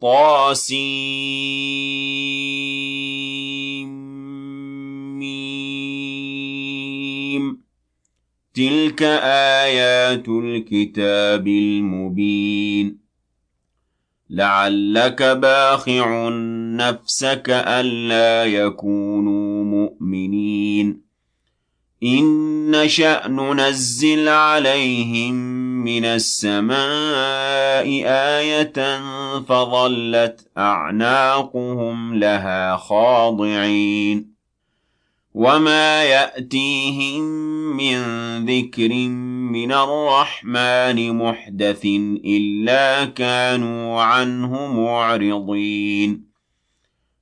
طاسيم. تلك آيات الكتاب المبين. لعلك باخع نفسك ألا يكونوا مؤمنين. إن نشأ ننزل عليهم من السماء آية فظلت أعناقهم لها خاضعين. وما يأتيهم من ذكر من الرحمن محدث إلا كانوا عنه معرضين.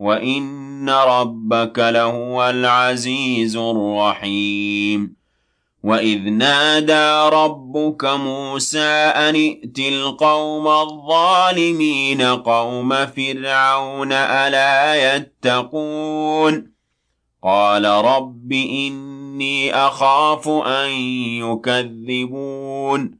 وإن ربك لهو العزيز الرحيم وإذ نادى ربك موسى أن ائت القوم الظالمين قوم فرعون ألا يتقون قال رب إني أخاف أن يكذبون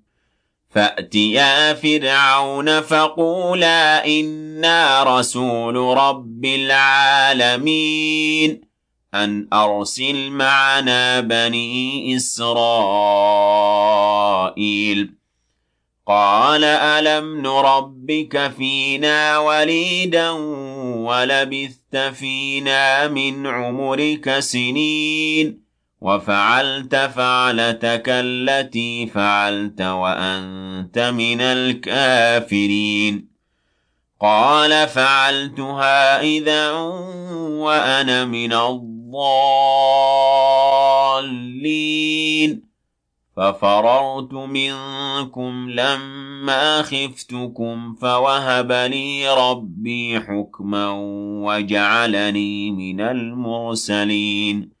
فأتيا فرعون فقولا إنا رسول رب العالمين أن أرسل معنا بني إسرائيل. قال ألم نربك فينا وليدا ولبثت فينا من عمرك سنين وفعلت فعلتك التي فعلت وأنت من الكافرين. قال فعلتها إذا وأنا من الضالين. ففررت منكم لما خفتكم فوهب لي ربي حكما وجعلني من المرسلين.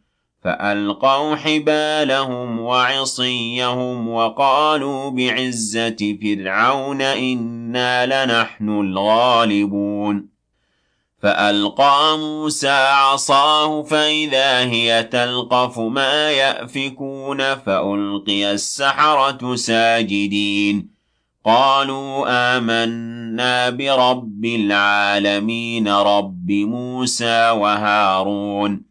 فألقوا حبالهم وعصيهم وقالوا بعزة فرعون إنا لنحن الغالبون. فألقى موسى عصاه فإذا هي تلقف ما يأفكون فألقي السحرة ساجدين. قالوا آمنا برب العالمين رب موسى وهارون.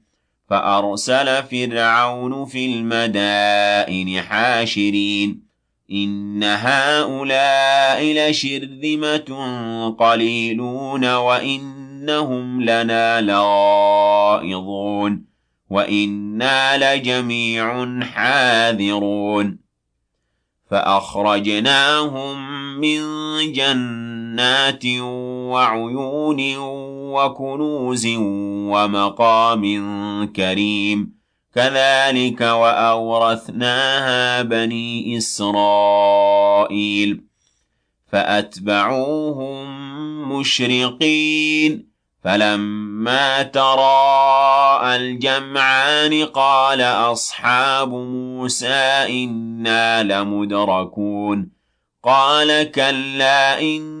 فأرسل فرعون في المدائن حاشرين. إن هؤلاء لشرذمة قليلون وإنهم لنا لغائظون. وإنا لجميع حاذرون. فأخرجناهم من جنات وعيون وكنوز ومقام كريم. كذلك وأورثناها بني إسرائيل. فأتبعوهم مشرقين. فلما تراءى الجمعان قال أصحاب موسى إنا لمدركون. قال كلا إن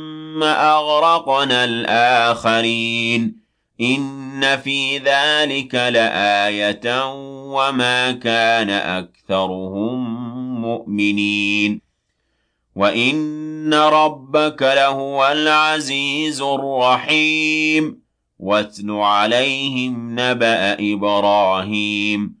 أغرقنا الآخرين. إن في ذلك لآية وما كان أكثرهم مؤمنين. وإن ربك لهو العزيز الرحيم. واتل عليهم نبأ إبراهيم.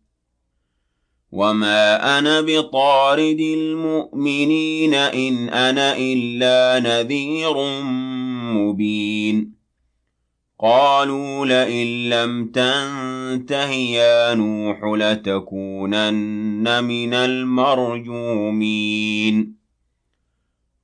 وما أنا بطارد المؤمنين إن أنا إلا نذير مبين قالوا لئن لم تنته يا نوح لتكونن من المرجومين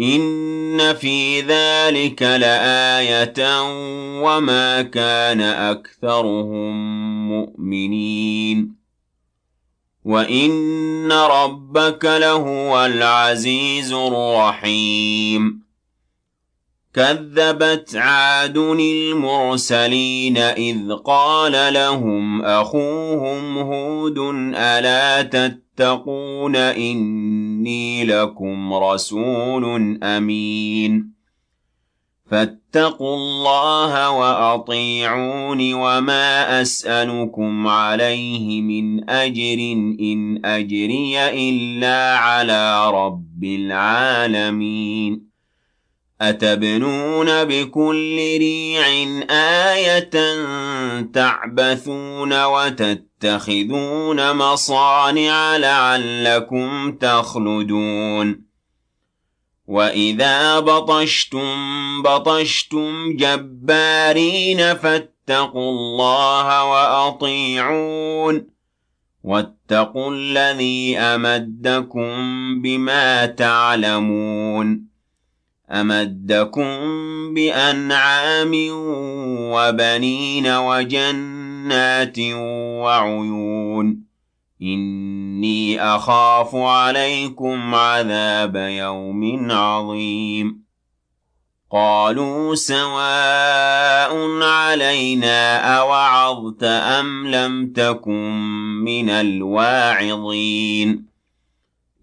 إن في ذلك لآية وما كان أكثرهم مؤمنين وإن ربك لهو العزيز الرحيم كذبت عاد المرسلين إذ قال لهم أخوهم هود ألا تتقون إني لكم رسول أمين. فاتقوا الله وأطيعون وما أسألكم عليه من أجر إن أجري إلا على رب العالمين. أتبنون بكل ريع آية تعبثون وتتخذون مصانع لعلكم تخلدون. وإذا بطشتم بطشتم جبارين فاتقوا الله وأطيعون. واتقوا الذي أمدكم بما تعلمون. أمدكم بأنعام وبنين وجنات وعيون. إني أخاف عليكم عذاب يوم عظيم. قالوا سواء علينا أوعظت أم لم تكن من الواعظين.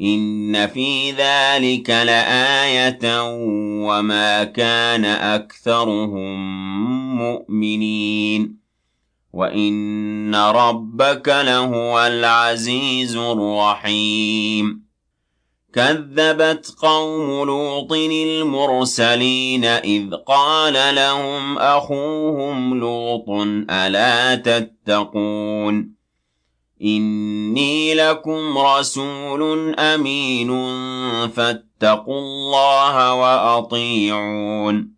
إن في ذلك لآية وما كان أكثرهم مؤمنين وإن ربك لهو العزيز الرحيم كذبت قوم لوط المرسلين إذ قال لهم أخوهم لوط ألا تتقون إني لكم رسول أمين فاتقوا الله وأطيعون.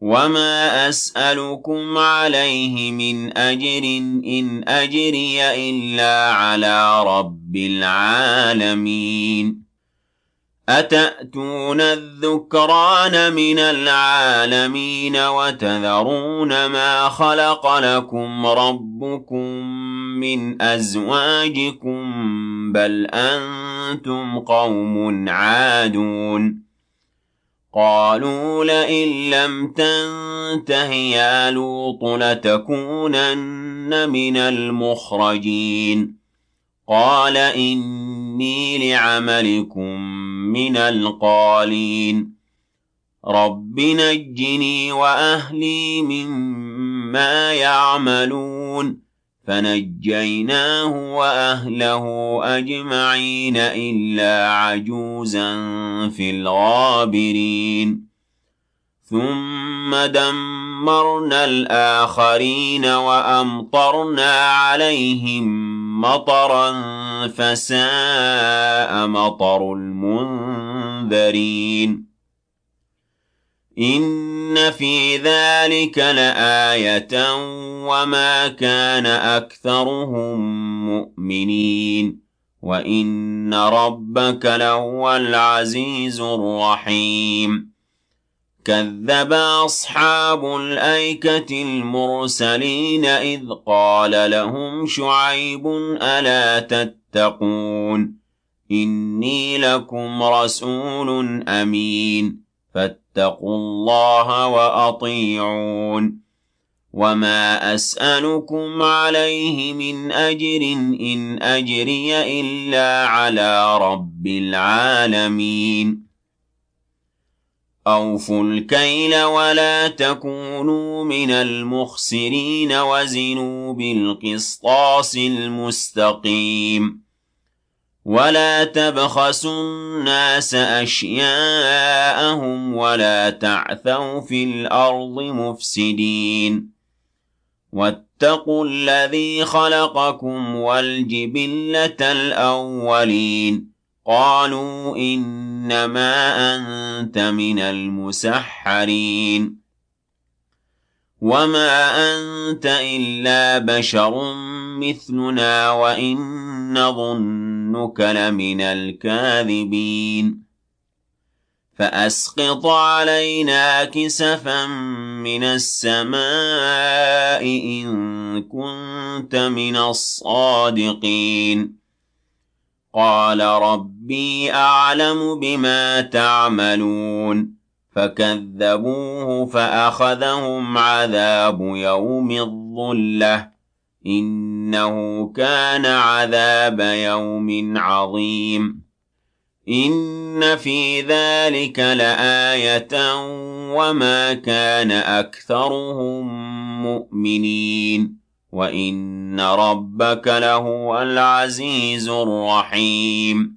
وما أسألكم عليه من أجر إن أجري إلا على رب العالمين. أتأتون الذكران من العالمين وتذرون ما خلق لكم ربكم من أزواجكم بل أنتم قوم عادون. قالوا لئن لم تنته يا لوط لتكونن من المخرجين. قال إني لعملكم من القالين. رب نجني وأهلي مما يعملون. فنجيناه وأهله أجمعين إلا عجوزا في الغابرين ثم دمرنا الآخرين وأمطرنا عليهم مطرا فساء مطر المنذرين إن في ذلك لآية وما كان أكثرهم مؤمنين وإن ربك لهو العزيز الرحيم كذب أصحاب الأيكة المرسلين إذ قال لهم شعيب ألا تتقون إني لكم رسول أمين فاتقوا الله وأطيعون. وما أسألكم عليه من أجر إن أجري إلا على رب العالمين. أوفوا الكيل ولا تكونوا من المخسرين وزنوا بالقسطاس المستقيم. ولا تبخسوا الناس أشياءهم ولا تعثوا في الأرض مفسدين واتقوا الذي خلقكم والجبلة الأولين قالوا إنما أنت من المسحرين وما أنت إلا بشر مثلنا وإن نظنك لمن الكاذبين. فأسقط علينا كسفا من السماء إن كنت من الصادقين. قال ربي أعلم بما تعملون. فكذبوه فأخذهم عذاب يوم الظلة. إنه كان عذاب يوم عظيم. إن في ذلك لآية وما كان أكثرهم مؤمنين. وإن ربك لهو العزيز الرحيم.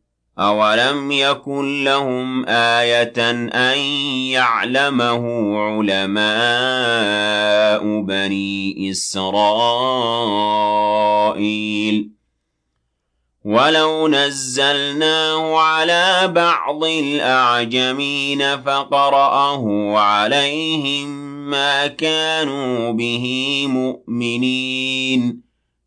أولم يكن لهم آية أن يعلمه علماء بني إسرائيل ولو نزلناه على بعض الأعجمين فقرأه عليهم ما كانوا به مؤمنين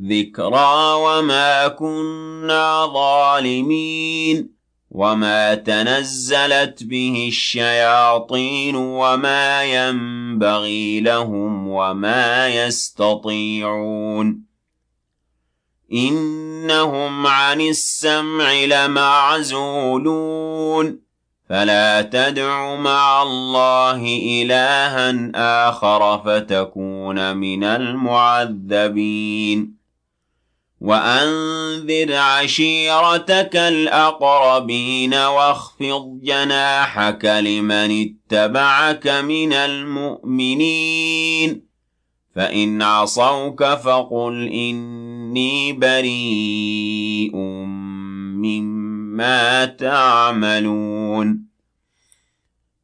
ذكرى وما كنا ظالمين وما تنزلت به الشياطين وما ينبغي لهم وما يستطيعون إنهم عن السمع لمعزولون فلا تدع مع الله إلها آخر فتكون من المعذبين وأنذر عشيرتك الأقربين واخفض جناحك لمن اتبعك من المؤمنين. فإن عصوك فقل إني بريء مما تعملون.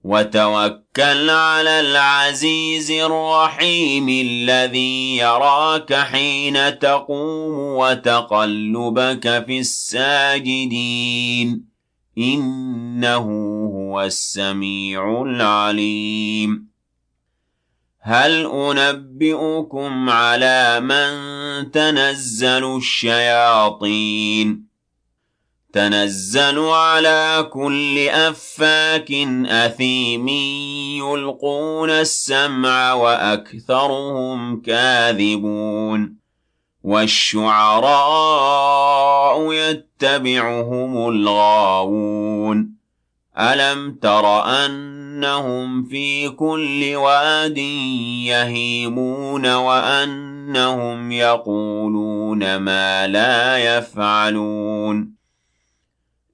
وتوكل على العزيز الرحيم الذي يراك حين تقوم وتقلبك في الساجدين. إنه هو السميع العليم. هل أنبئكم على من تنزل الشياطين؟ تنزل على كل أفاك أثيم يلقون السمع وأكثرهم كاذبون والشعراء يتبعهم الغاوون ألم تر أنهم في كل واد يهيمون وأنهم يقولون ما لا يفعلون